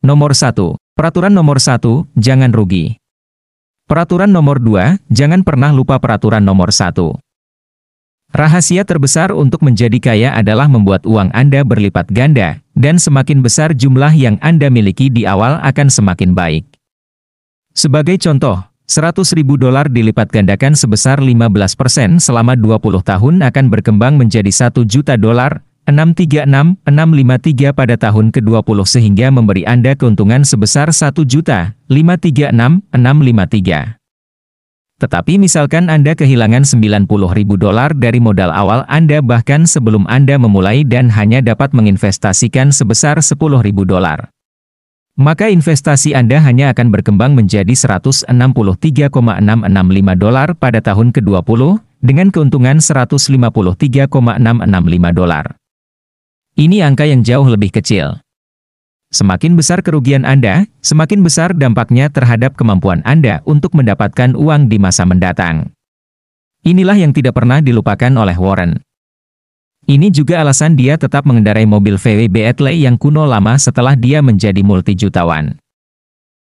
Nomor 1. Peraturan nomor 1, jangan rugi. Peraturan nomor 2, jangan pernah lupa peraturan nomor 1. Rahasia terbesar untuk menjadi kaya adalah membuat uang Anda berlipat ganda, dan semakin besar jumlah yang Anda miliki di awal akan semakin baik. Sebagai contoh, 100 ribu dolar dilipat gandakan sebesar 15% selama 20 tahun akan berkembang menjadi 1 juta dolar, 636-653 pada tahun ke-20 sehingga memberi Anda keuntungan sebesar 1 juta, 536-653. Tetapi misalkan Anda kehilangan 90 ribu dolar dari modal awal Anda bahkan sebelum Anda memulai dan hanya dapat menginvestasikan sebesar 10 ribu dolar maka investasi Anda hanya akan berkembang menjadi 163,665 dolar pada tahun ke-20, dengan keuntungan 153,665 dolar. Ini angka yang jauh lebih kecil. Semakin besar kerugian Anda, semakin besar dampaknya terhadap kemampuan Anda untuk mendapatkan uang di masa mendatang. Inilah yang tidak pernah dilupakan oleh Warren. Ini juga alasan dia tetap mengendarai mobil VW Beetle yang kuno lama setelah dia menjadi multijutawan.